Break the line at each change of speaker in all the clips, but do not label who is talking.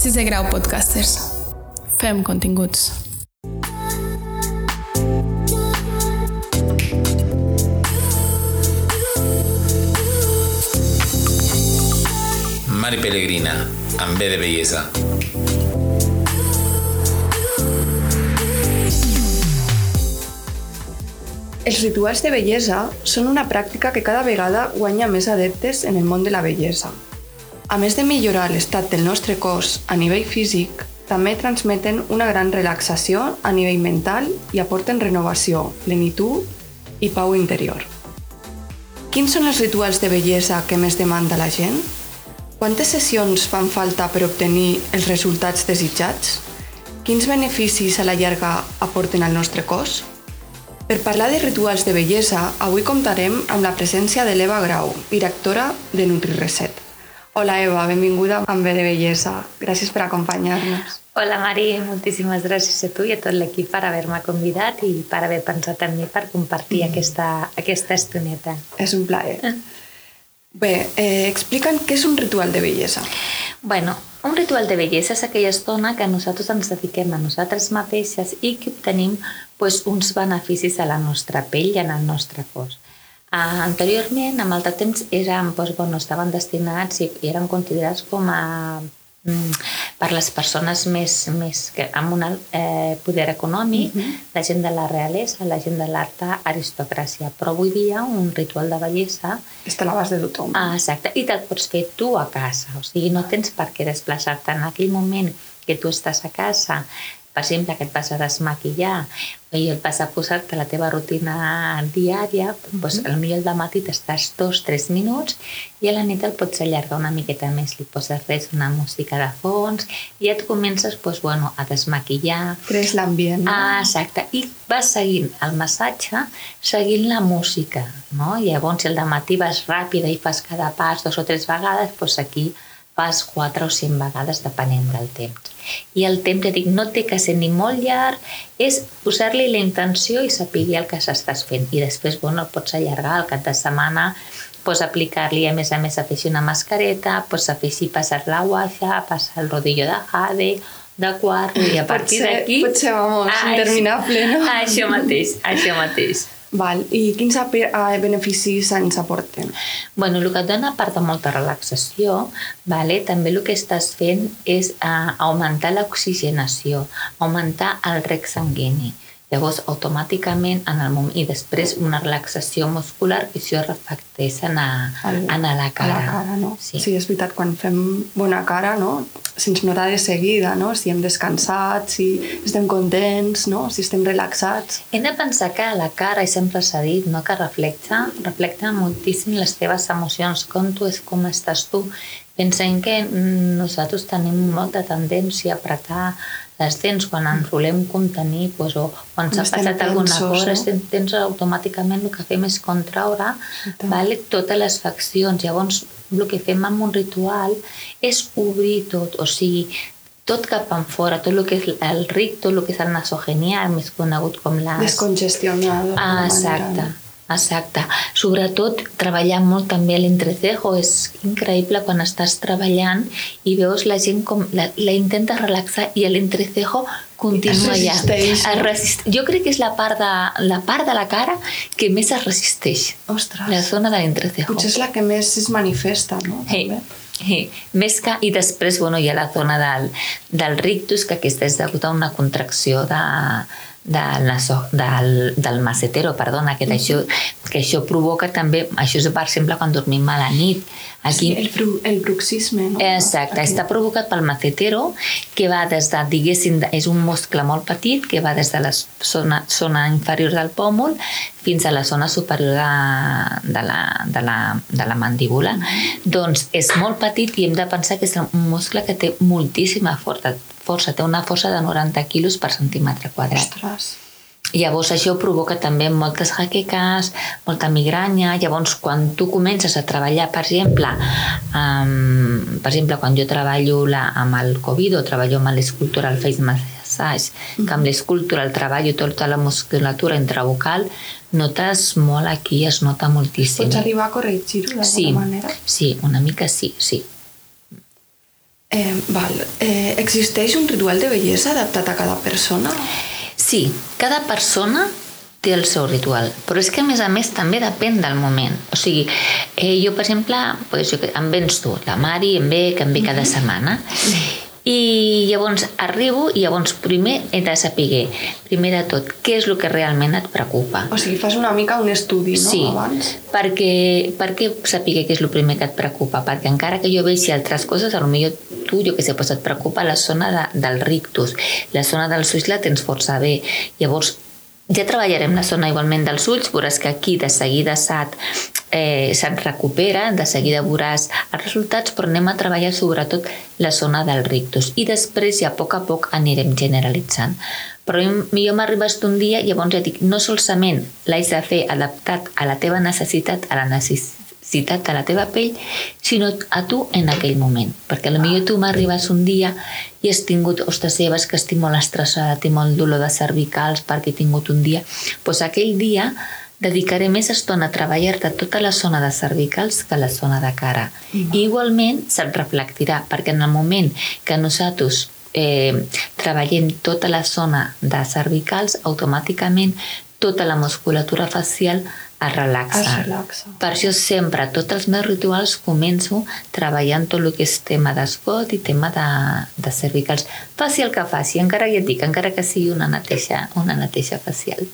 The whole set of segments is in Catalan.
Sisè grau podcasters. Fem continguts.
Mari Pellegrina, amb B de bellesa.
Els rituals de bellesa són una pràctica que cada vegada guanya més adeptes en el món de la bellesa. A més de millorar l'estat del nostre cos a nivell físic, també transmeten una gran relaxació a nivell mental i aporten renovació, plenitud i pau interior. Quins són els rituals de bellesa que més demanda la gent? Quantes sessions fan falta per obtenir els resultats desitjats? Quins beneficis a la llarga aporten al nostre cos? Per parlar de rituals de bellesa, avui comptarem amb la presència de l'Eva Grau, directora de NutriReset. Hola Eva, benvinguda amb B de Bellesa. Gràcies per acompanyar-nos.
Hola Mari, moltíssimes gràcies a tu i a tot l'equip per haver-me convidat i per haver pensat en mi per compartir mm. aquesta, aquesta estoneta.
És un plaer. Bé, eh, explica'm què és un ritual de bellesa.
Bueno, un ritual de bellesa és aquella estona que nosaltres ens dediquem a nosaltres mateixes i que obtenim pues, uns beneficis a la nostra pell i en el nostre cos. Uh, anteriorment, amb el temps, eren, doncs, bueno, estaven destinats i eren considerats com a mm, per les persones més, més que, amb un alt eh, poder econòmic, uh -huh. la gent de la realesa, la gent de l'alta aristocràcia. Però avui dia un ritual de bellesa...
Està a l'abast de tothom.
Ah, exacte. I te'l pots fer tu a casa. O sigui, no tens per què desplaçar-te en aquell moment que tu estàs a casa per exemple, que et vas a desmaquillar i et vas a posar-te la teva rutina diària, doncs potser al matí t'estàs dos, tres minuts i a la nit el pots allargar una miqueta més, li poses res, una música de fons i et comences doncs, bueno, a desmaquillar.
Crees l'ambient. No?
Ah, exacte. I vas seguint el massatge, seguint la música. No? Llavors, si al matí vas ràpida i fas cada pas dos o tres vegades, doncs aquí fas quatre o cinc vegades depenent del temps. I el temps, ja dic, no té que ser ni molt llarg, és posar-li la intenció i saber el que s'estàs fent. I després, bueno, el pots allargar al cap de setmana, pots aplicar-li, a més a més, afegir una mascareta, pots afegir passar la guaja, passar el rodillo de jade, de quart, i a partir d'aquí...
Potser, vamos, ah, interminable, no?
Això mateix, això mateix.
Val. I quins beneficis ens aporten?
Bueno, el que et dona, a part de molta relaxació, vale, també el que estàs fent és uh, augmentar l'oxigenació, augmentar el rec sanguini. Llavors, automàticament, en el moment, i després una relaxació muscular que això reflecteix en, a, el, en a la cara.
A la cara, no? Sí. sí, és veritat, quan fem bona cara, no? Se'ns nota de seguida, no? Si hem descansat, si estem contents, no? Si estem relaxats.
Hem de pensar que la cara, i sempre s'ha dit, no? que reflecta, reflecta moltíssim les teves emocions, com tu és, com estàs tu. Pensem que nosaltres tenim molta tendència a apretar les dents quan ens volem contenir doncs, o quan s'ha passat alguna cosa, no? tens automàticament el que fem és contraure vale, totes les faccions. Llavors, el que fem amb un ritual és obrir tot, o sigui, tot cap en fora, tot el que és el ric, tot el que és el nasogenial, més conegut com la...
Descongestionar.
Ah, exacte. Manera. Exacte. Sobretot treballar molt també l'entrecejo. És increïble quan estàs treballant i veus la gent com la, la intenta relaxar i l'entrecejo continua
es resisteix,
allà. Es resist... Jo crec que és la part, de, la part de la cara que més es resisteix.
Ostres.
La zona de l'entrecejo.
Potser és la que més es manifesta, no?
Hey. Sí, més que, i després bueno, hi ha la zona del, del rictus, que aquesta és degut a una contracció de, del, del, del macetero, perdona, que, això, que això provoca també, això és per exemple quan dormim a la nit.
Aquí, sí, el, bru, el bruxisme, no?
Exacte, Aquí. està provocat pel macetero, que va des de, diguéssim, és un muscle molt petit, que va des de la zona, zona inferior del pòmul fins a la zona superior de, de, la, de, la, de la mandíbula. Doncs és molt petit i hem de pensar que és un muscle que té moltíssima força, força, té una força de 90 quilos per centímetre quadrat.
Ostres.
Llavors això provoca també moltes jaqueques, molta migranya. Llavors quan tu comences a treballar, per exemple, um, per exemple quan jo treballo la, amb el Covid o treballo amb l'escultura, el face massage, mm. que amb l'escultura el treballo tota la musculatura intrabucal, notes molt aquí, es nota moltíssim.
Pots arribar a corregir-ho d'alguna
sí,
manera?
Sí, una mica sí, sí.
Eh, val. Eh, existeix un ritual de bellesa adaptat a cada persona?
Sí, cada persona té el seu ritual, però és que a més a més també depèn del moment. O sigui, eh, jo per exemple, pues, jo, em vens tu, la Mari em ve, que em ve cada setmana, i llavors arribo i llavors primer he de saber, primer de tot, què és el que realment et preocupa.
O sigui, fas una mica un estudi, no?
Sí,
Abans.
perquè, per què saber què és el primer que et preocupa? Perquè encara que jo vegi altres coses, potser tu, jo que sé, pues et preocupa la zona de, del rictus, la zona dels ulls la tens força bé. Llavors, ja treballarem la zona igualment dels ulls, veuràs que aquí de seguida se't, eh, recupera, de seguida veuràs els resultats, però anem a treballar sobretot la zona del rictus i després ja a poc a poc anirem generalitzant. Però jo m'arribes d'un dia, llavors ja dic, no solament l'haig de fer adaptat a la teva necessitat, a la necessitat citat a la teva pell, sinó a tu en aquell moment. Perquè potser tu m'arribes un dia i has tingut, ostres, Eva, que estic molt estressada, tinc molt dolor de cervicals perquè he tingut un dia, doncs aquell dia dedicaré més estona a treballar-te tota la zona de cervicals que la zona de cara. Mm. I igualment se't reflectirà, perquè en el moment que nosaltres eh, treballem tota la zona de cervicals, automàticament tota la musculatura facial es relaxa.
Es relaxa.
Per això sempre, tots els meus rituals començo treballant tot el que és tema d'espot i tema de, de cervicals. Faci el que faci, encara ja et dic, encara que sigui una neteja, una neteja facial.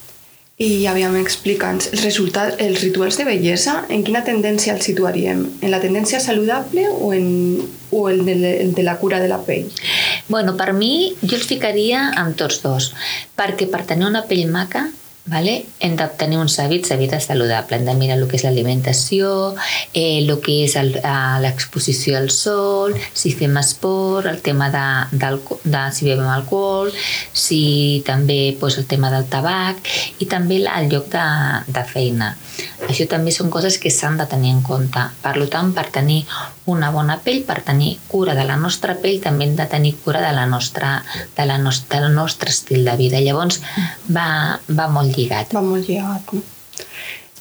I aviam, explica'ns, els, resultats, els rituals de bellesa, en quina tendència els situaríem? En la tendència saludable o en, o el de, el de la cura de la pell?
Bueno, per mi, jo els ficaria amb tots dos, perquè per tenir una pell maca Vale? Hem de tenir uns hàbits de vida saludable. Hem de mirar el que és l'alimentació, eh, el que és l'exposició al sol, si fem esport, el tema de, de, de si bevem alcohol, si també pues, el tema del tabac i també el lloc de, de feina. Això també són coses que s'han de tenir en compte. Per tant, per tenir una bona pell, per tenir cura de la nostra pell, també hem de tenir cura de la nostra, de la nostra, del nostre estil de vida. Llavors, va, va molt lligat.
Va molt lligat, no?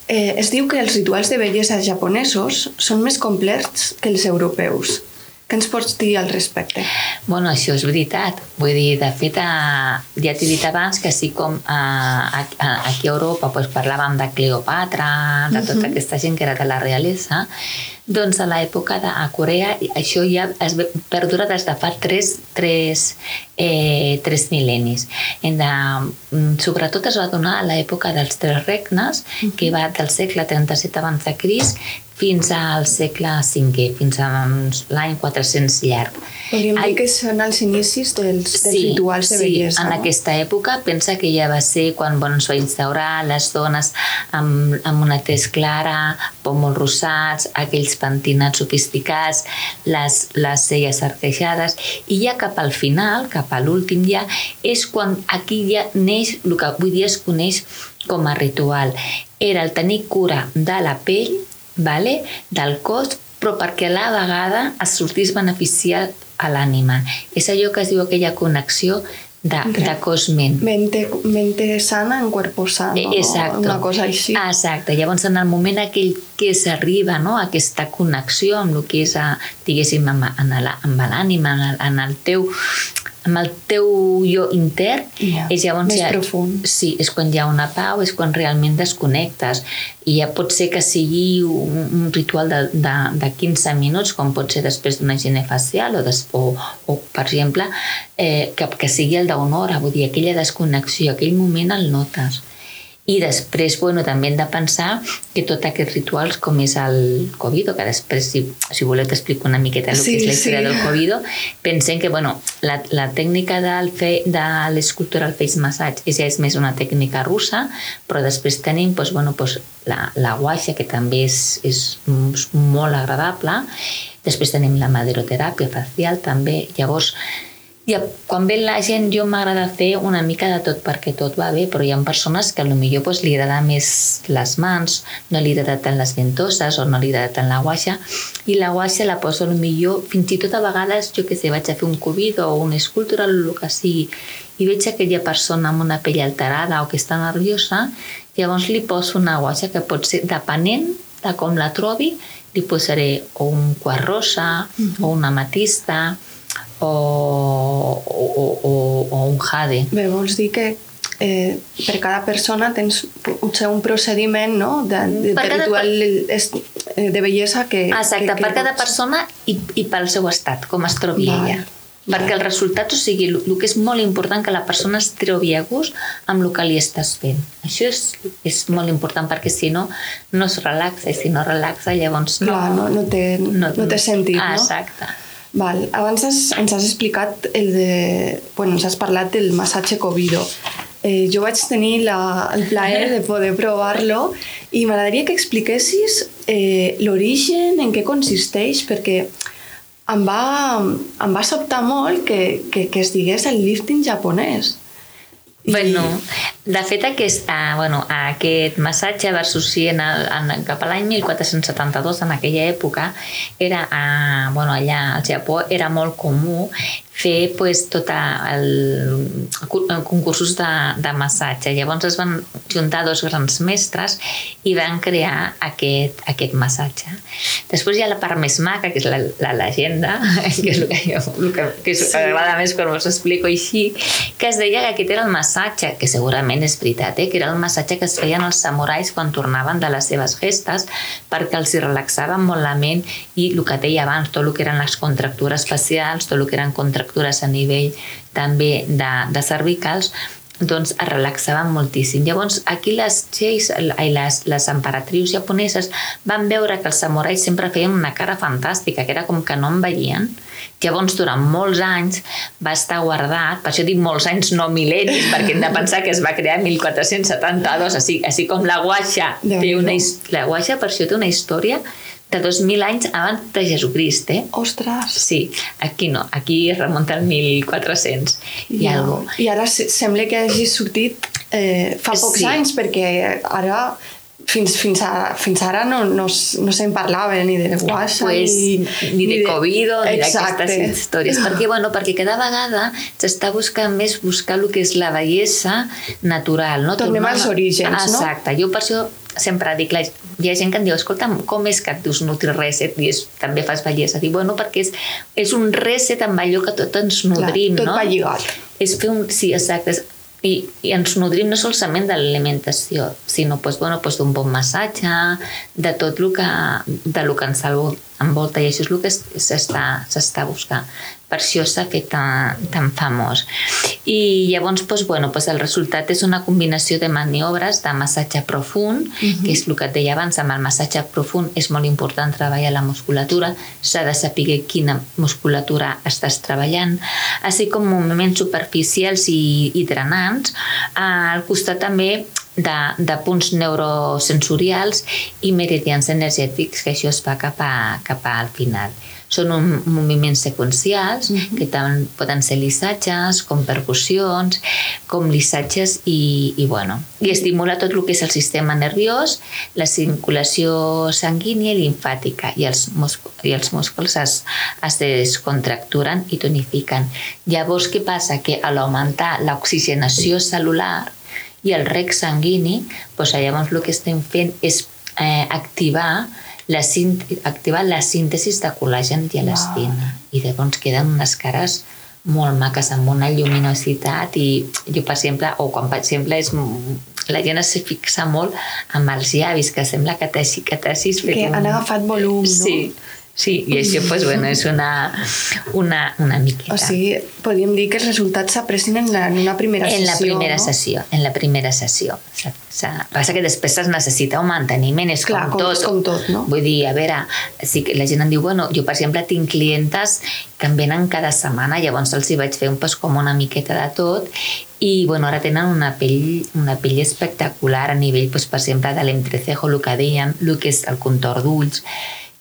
Eh, es diu que els rituals de bellesa japonesos són més complets que els europeus. Què ens pots dir al respecte?
Bueno, això és veritat. Vull dir, de fet, a, ja t'he dit abans que així com a, a, aquí a Europa pues, parlàvem de Cleopatra, de tota uh -huh. aquesta gent que era de la realesa, doncs a l'època de a Corea això ja es perdura des de fa tres, tres, eh, tres mil·lenis. En de, mm, sobretot es va donar a l'època dels tres regnes, que va del segle 37 abans de Cris fins al segle V, fins a l'any 400 llarg.
Podríem dir que són els inicis dels, dels sí, rituals de bellesa.
Sí, en
no?
aquesta època pensa que ja va ser quan bueno, es va instaurar les dones amb, amb una test clara, molt rosats, aquells pentinats sofisticats, les, les celles arquejades, i ja cap al final, cap a l'últim ja, és quan aquí ja neix el que avui dia es coneix com a ritual. Era el tenir cura de la pell, vale? del cos, però perquè a la vegada es sortís beneficiat a l'ànima. És allò que es diu aquella connexió de, de cos-ment.
Mente, mente sana en cuerpo sano,
Exacto.
una cosa així.
Exacte. Llavors, en el moment aquell que s'arriba no, a aquesta connexió amb el que és, a, diguéssim, amb, amb l'ànima, en, en el teu amb el teu jo intern
yeah,
és llavors
més
ja,
profund.
Sí, és quan hi ha una pau, és quan realment desconnectes i ja pot ser que sigui un, un ritual de, de, de 15 minuts com pot ser després d'una higiene facial o, des, o, o per exemple eh, que, que sigui el d'una hora, vull dir, aquella desconnexió, aquell moment el notes. I després, bueno, també hem de pensar que tots aquests rituals, com és el Covid, o que després, si, si voleu, t'explico una miqueta el sí, que és la història sí. del Covid, pensem que, bueno, la, la tècnica del fe, de l'escultural face massage és, ja és més una tècnica russa, però després tenim, doncs, bueno, doncs, la, la guaixa, que també és, és molt agradable, després tenim la maderoteràpia facial, també, llavors, i quan ve la gent jo m'agrada fer una mica de tot perquè tot va bé, però hi ha persones que potser pues, li agrada més les mans, no li agrada tant les ventoses o no li agrada tant la guaixa, i la guaixa la poso millor, fins i tot a vegades, jo que sé, vaig a fer un covid o un escultura o el que sigui, i veig aquella persona amb una pell alterada o que està nerviosa, llavors li poso una guaixa que pot ser, depenent de com la trobi, li posaré o un quart rosa, uh -huh. o una matista, o, o, o, o un jade.
Bé, vols dir que eh, per cada persona tens potser un procediment no? de, de,
Per
de
cada
ritual és- eh, de bellesa que...
Exacte,
que, que
per cada
pots-
persona i, i pel seu estat, com es trobi
Val,
ella.
val.
Perquè el resultat, o sigui, el, el que és molt important que la persona es trobi a gust amb el que li estàs fent. Això és, és molt important perquè si no, no es relaxa i si no relaxa llavors no...
Clar, no, no, té, no, no té sentit,
ah,
no?
Exacte.
Val. Abans has, ens has explicat el de... Bueno, ens has parlat del massatge Covido. Eh, jo vaig tenir la, el plaer de poder provar-lo i m'agradaria que expliquessis eh, l'origen, en què consisteix, perquè em va, em va sobtar molt que, que, que es digués el lifting japonès. I-
Bueno, de fet, aquest, uh, bueno, aquest massatge va sorgir en el, en, cap a l'any 1472, en aquella època, era, uh, bueno, allà al Japó era molt comú fer pues, tot el, el concursos de, de massatge. Llavors es van juntar dos grans mestres i van crear aquest, aquest massatge. Després hi ha la part més maca, que és la, la legenda, que és el que, jo, el que, que m'agrada més quan us explico així, que es deia que aquest era el massatge, que segurament és veritat, eh? que era el massatge que es feien els samurais quan tornaven de les seves gestes perquè els hi relaxaven molt la ment i el que deia abans, tot el que eren les contractures facials, tot el que eren contractures a nivell també de, de cervicals, doncs es relaxaven moltíssim. Llavors, aquí les xeis, les, les emperatrius japoneses van veure que els samurais sempre feien una cara fantàstica, que era com que no en veien. Llavors, durant molts anys va estar guardat, per això dic molts anys, no mil·lennis, perquè hem de pensar que es va crear en 1472, així, així com la guaixa té una, la guaixa per això té una història de 2.000 anys abans de Jesucrist, eh?
Ostres!
Sí, aquí no, aquí es remunta al 1400 i
Ja.
algo.
I ara se- sembla que hagi sortit eh, fa pocs
Sí.
anys, perquè ara fins, fins, a, fins ara no, no, no se'n parlava ni de guaixa
pues,
ni,
ni de Covid ni
Exacte.
d'aquestes històries. Perquè, bueno, perquè cada vegada s'està buscant més buscar el que és la bellesa natural. No?
Tornem
Tornar-
als orígens, no?
Exacte. Jo per això sempre dic, la, hi ha gent que em diu, escolta, com és que et dius NutriReset i és, també fas bellesa? Dic, bueno, perquè és, és un reset amb allò que tot ens nodrim,
tot
no?
va lligat.
és fer un... Sí, exacte. És, i, I ens nodrim no solament de l'alimentació, sinó pues, bueno, pues, d'un bon massatge, de tot el que, de lo que ens envol- envolta, i això és el que es- s'està buscant. Per això s'ha fet tan, tan famós. I llavors, pues, bueno, pues, el resultat és una combinació de maniobres de massatge profund, que és el que et deia abans, amb el massatge profund és molt important treballar la musculatura, s'ha de saber quina musculatura estàs treballant, així com moviments superficials i, i drenants, al costat també de, de punts neurosensorials i meridians energètics, que això es fa cap, a, cap al final. Són un, moviments seqüencials mm -hmm. que tant poden ser lissatges, com percussions, com lissatges i, i, bueno, i estimula tot el que és el sistema nerviós, la circulació sanguínia i linfàtica i els, i els músculs es, es descontracturen i tonifiquen. Llavors, què passa? Que a l'augmentar l'oxigenació celular i el rec sanguini, doncs llavors el que estem fent és eh, activar la, activar la síntesi de col·làgen i elastina. I llavors queden unes cares molt maques, amb una lluminositat i jo, per exemple, o quan, per exemple, és, la gent es fixa molt amb els llavis, que sembla que t'hagi que t'hagis fet
Que
un...
han agafat volum, no?
Sí, sí, i això, pues, bueno, és una, una, una miqueta.
O sigui, podríem dir que els resultats s'aprecien en, la, en una primera
en
sessió,
la primera
no?
sessió, en la primera sessió. Se, se, passa que després es necessita un manteniment, és
Clar,
com,
com-
tot.
com tot, no?
Vull dir, a veure, sí que la gent em diu, bueno, jo per exemple tinc clientes que em venen cada setmana, llavors els hi vaig fer un pas com una miqueta de tot i bueno, ara tenen una pell, una pell espectacular a nivell, doncs, per exemple, de l'entrecejo, el que dèiem, el que és el contorn d'ulls,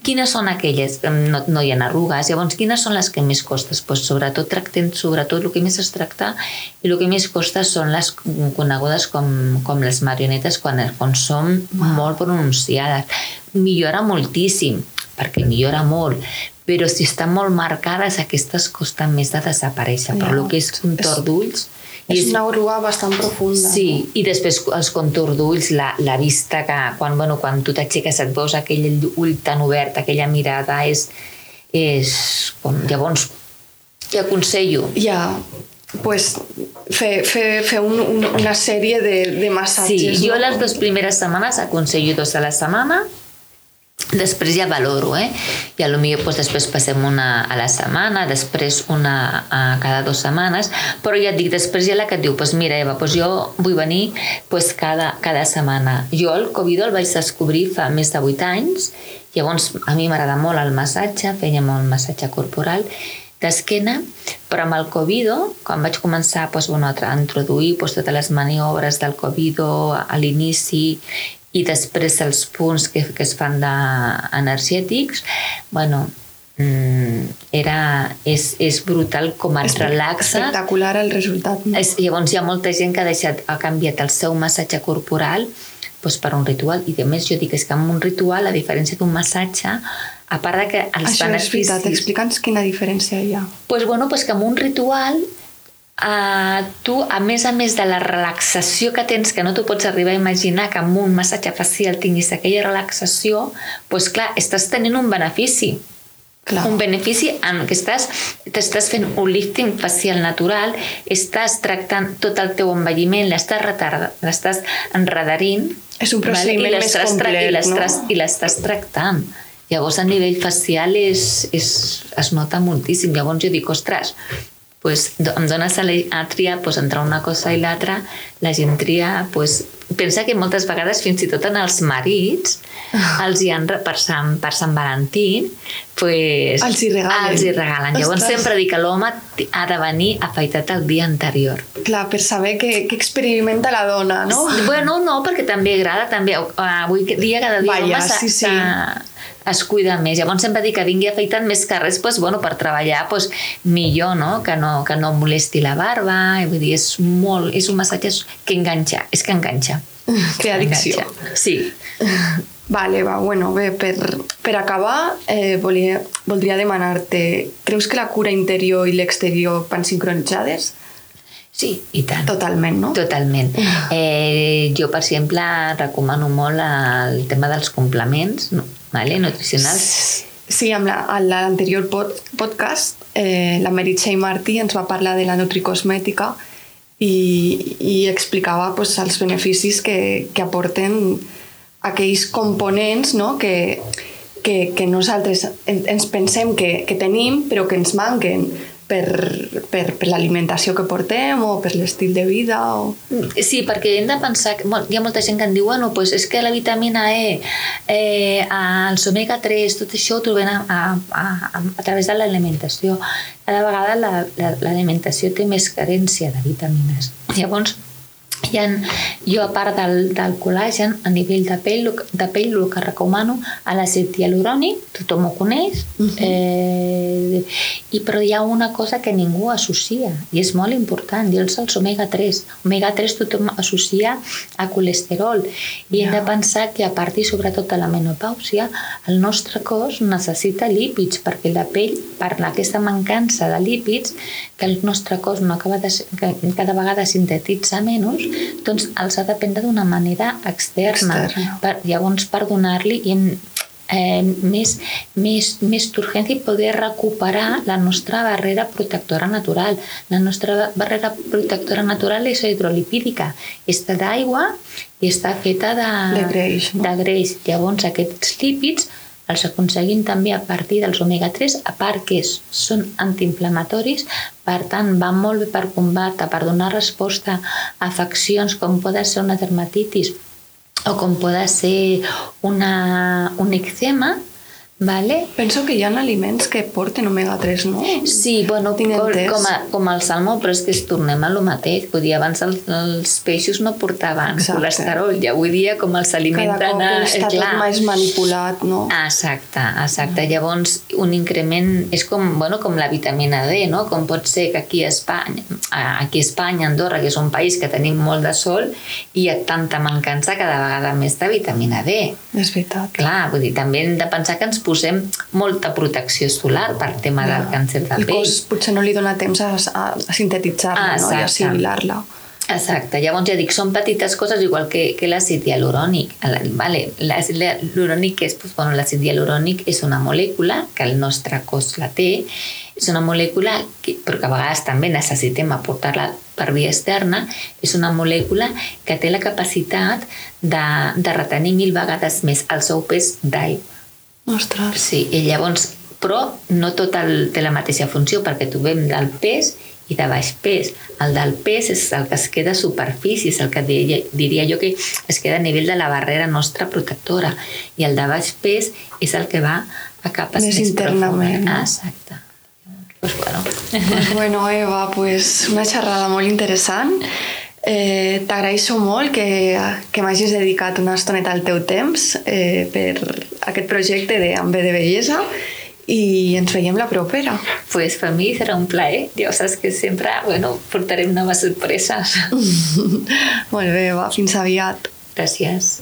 Quines són aquelles? No, no hi ha arrugues. Llavors, quines són les que més costes? Pues, sobretot tractem, sobretot el que més es tracta i el que més costa són les conegudes com, com les marionetes quan, quan són molt pronunciades. Millora moltíssim, perquè millora molt, però si estan molt marcades, aquestes costen més de desaparèixer. Però el que és contorn d'ulls... i
És una arruga bastant profunda.
Sí, i després els contours d'ulls, la, la vista que quan, bueno, quan tu t'aixeques et veus aquell ull tan obert, aquella mirada és, és com, llavors I aconsello.
Ja, pues, fer, fer, fer un, un, una sèrie de, de massatges.
Sí, jo
no?
les dues primeres setmanes aconsello dos a la setmana, després ja valoro, eh? I a lo millor doncs, després passem una a la setmana, després una a cada dues setmanes, però ja et dic, després hi ha la que et diu, doncs mira Eva, doncs jo vull venir doncs cada, cada setmana. Jo el Covid el vaig descobrir fa més de 8 anys, llavors a mi m'agrada molt el massatge, feia molt massatge corporal, d'esquena, però amb el Covid, quan vaig començar doncs, bueno, a introduir doncs, totes les maniobres del Covid a l'inici i després els punts que, que es fan de, energètics, bueno, mm, era, és, és brutal com et relaxa.
Espectacular el resultat. No?
És, llavors hi ha molta gent que ha, deixat, ha canviat el seu massatge corporal doncs, per un ritual i a més jo dic és que amb un ritual, a diferència d'un massatge, a part de que els
Això és
beneficis...
veritat, explica'ns quina diferència hi ha.
pues, bueno, pues que amb un ritual Uh, tu, a més a més de la relaxació que tens, que no t'ho pots arribar a imaginar que amb un massatge facial tinguis aquella relaxació, doncs clar, estàs tenint un benefici.
Clar.
Un benefici en què estàs, t'estàs fent un lifting facial natural, estàs tractant tot el teu envelliment, l'estàs retardant, l'estàs enredarint.
És un procediment
I
més complet, no?
I l'estàs tractant. Llavors, a nivell facial és, és, es nota moltíssim. Llavors jo dic, ostres, pues, em dones a, le- a triar pues, entre una cosa i l'altra, la gent tria... Pues, pensa que moltes vegades, fins i tot en els marits, els hi han, per Sant, per Sant Valentí, pues,
Els hi regalen.
Els hi regalen. Llavors
Ostres.
sempre dic que l'home ha de venir afaitat el dia anterior.
Clar, per saber què, què experimenta la dona, no?
Bueno, no, perquè també agrada, també. Avui dia, cada dia l'home s'ha-
sí, sí.
Es cuida més. Llavors sempre dic que vingui afaitat més que res, pues, bueno, per treballar pues, millor, no? Que, no? que no molesti la barba. I vull dir, és molt, és un massatge que enganxa, és que enganxa.
Té addicció.
Enganxa. Sí.
Vale, va, bueno, bé, per, per acabar, eh, volia, voldria demanar-te, creus que la cura interior i l'exterior van sincronitzades?
Sí, i tant.
Totalment, no?
Totalment. Eh, jo, per exemple, recomano molt el tema dels complements no? vale? nutricionals.
Sí, amb la- l'anterior pod, podcast, eh, la Meritxell Martí ens va parlar de la nutricosmètica i, i explicava pues, els beneficis que, que aporten aquells components no? que, que, que nosaltres en- ens pensem que, que tenim però que ens manquen per, per, per l'alimentació que portem o per l'estil de vida o...
Sí, perquè hem de pensar... Que, molt, hi ha molta gent que em diu bueno, pues és que la vitamina E, eh, els omega-3, tot això ho trobem a, a, a, a través de l'alimentació. Cada vegada la- la- l'alimentació té més carència de vitamines. Llavors, hi ha, jo, a part del, del col·làgen, a nivell de pell, de pell, el que recomano a l'àcid hialurònic, tothom ho coneix, uh -huh. eh, i, però hi ha una cosa que ningú associa, i és molt important, i és els omega-3. Omega-3 tothom associa a colesterol, i hem de pensar que a partir, sobretot de la menopàusia, el nostre cos necessita lípids, perquè la pell, per aquesta mancança de lípids, que el nostre cos no acaba de, que cada vegada sintetitza menys, doncs els ha de prendre d'una manera externa.
Externa.
Per, llavors, per donar-li eh, més, més, més d'urgència i poder recuperar la nostra barrera protectora natural. La nostra barrera protectora natural és hidrolipídica. Està d'aigua i està feta de,
De greix, no?
de greix. Llavors, aquests lípids els aconseguim també a partir dels omega-3, a part que són antiinflamatoris, per tant, van molt bé per combatre, per donar resposta a afeccions com poden ser una dermatitis o com poden ser una, un eczema, vale?
Penso que hi ha aliments que porten omega-3, no?
Sí, bueno,
Tinc
com,
entès.
com, a, com el salmó, però és que es tornem a lo mateix. Vull dir, abans els, els peixos no portaven
Exacte.
colesterol, i avui dia com els
Cada
alimenten...
cop
eh,
està tot
clar.
més manipulat, no?
Exacte, exacte. Llavors, un increment és com, bueno, com la vitamina D, no? Com pot ser que aquí a Espanya, aquí a Espanya, Andorra, que és un país que tenim molt de sol, hi ha tanta mancança cada vegada més de vitamina D.
És veritat.
Clar, vull dir, també hem de pensar que ens posem molta protecció solar per tema del càncer de
El
pell.
cos potser no li dona temps a, a, a sintetitzar-la
Ah,
no? i
exacte.
assimilar-la.
Exacte, llavors ja dic, són petites coses igual que, que l'àcid hialurònic. El- Vale, l'àcid hialurònic és, doncs, bueno, l'àcid hialurònic és una molècula que el nostre cos la té És una molècula, que, però que a vegades també necessitem aportar-la per via externa, és una molècula que té la capacitat de, de retenir mil vegades més el seu pes d'aigua.
Ostres.
Sí, i llavors, però no tot el, té la mateixa funció, perquè trobem del pes i de baix pes. El del pes és el que es queda a superfície, és el que diria, diria jo que es queda a nivell de la barrera nostra protectora. I el de baix pes és el que va a capes
Més
més,
internament.
profundes. Exacte. Pues bueno.
Pues bueno, Eva, pues una xerrada molt interessant. Eh, T'agraeixo molt que, que m'hagis dedicat una estoneta al teu temps eh, per aquest projecte de Ambe de Bellesa i ens veiem la propera.
Pues per mi serà un plaer. Ja saps que sempre bueno, portarem noves sorpreses.
molt bé, Eva, fins aviat.
Gràcies.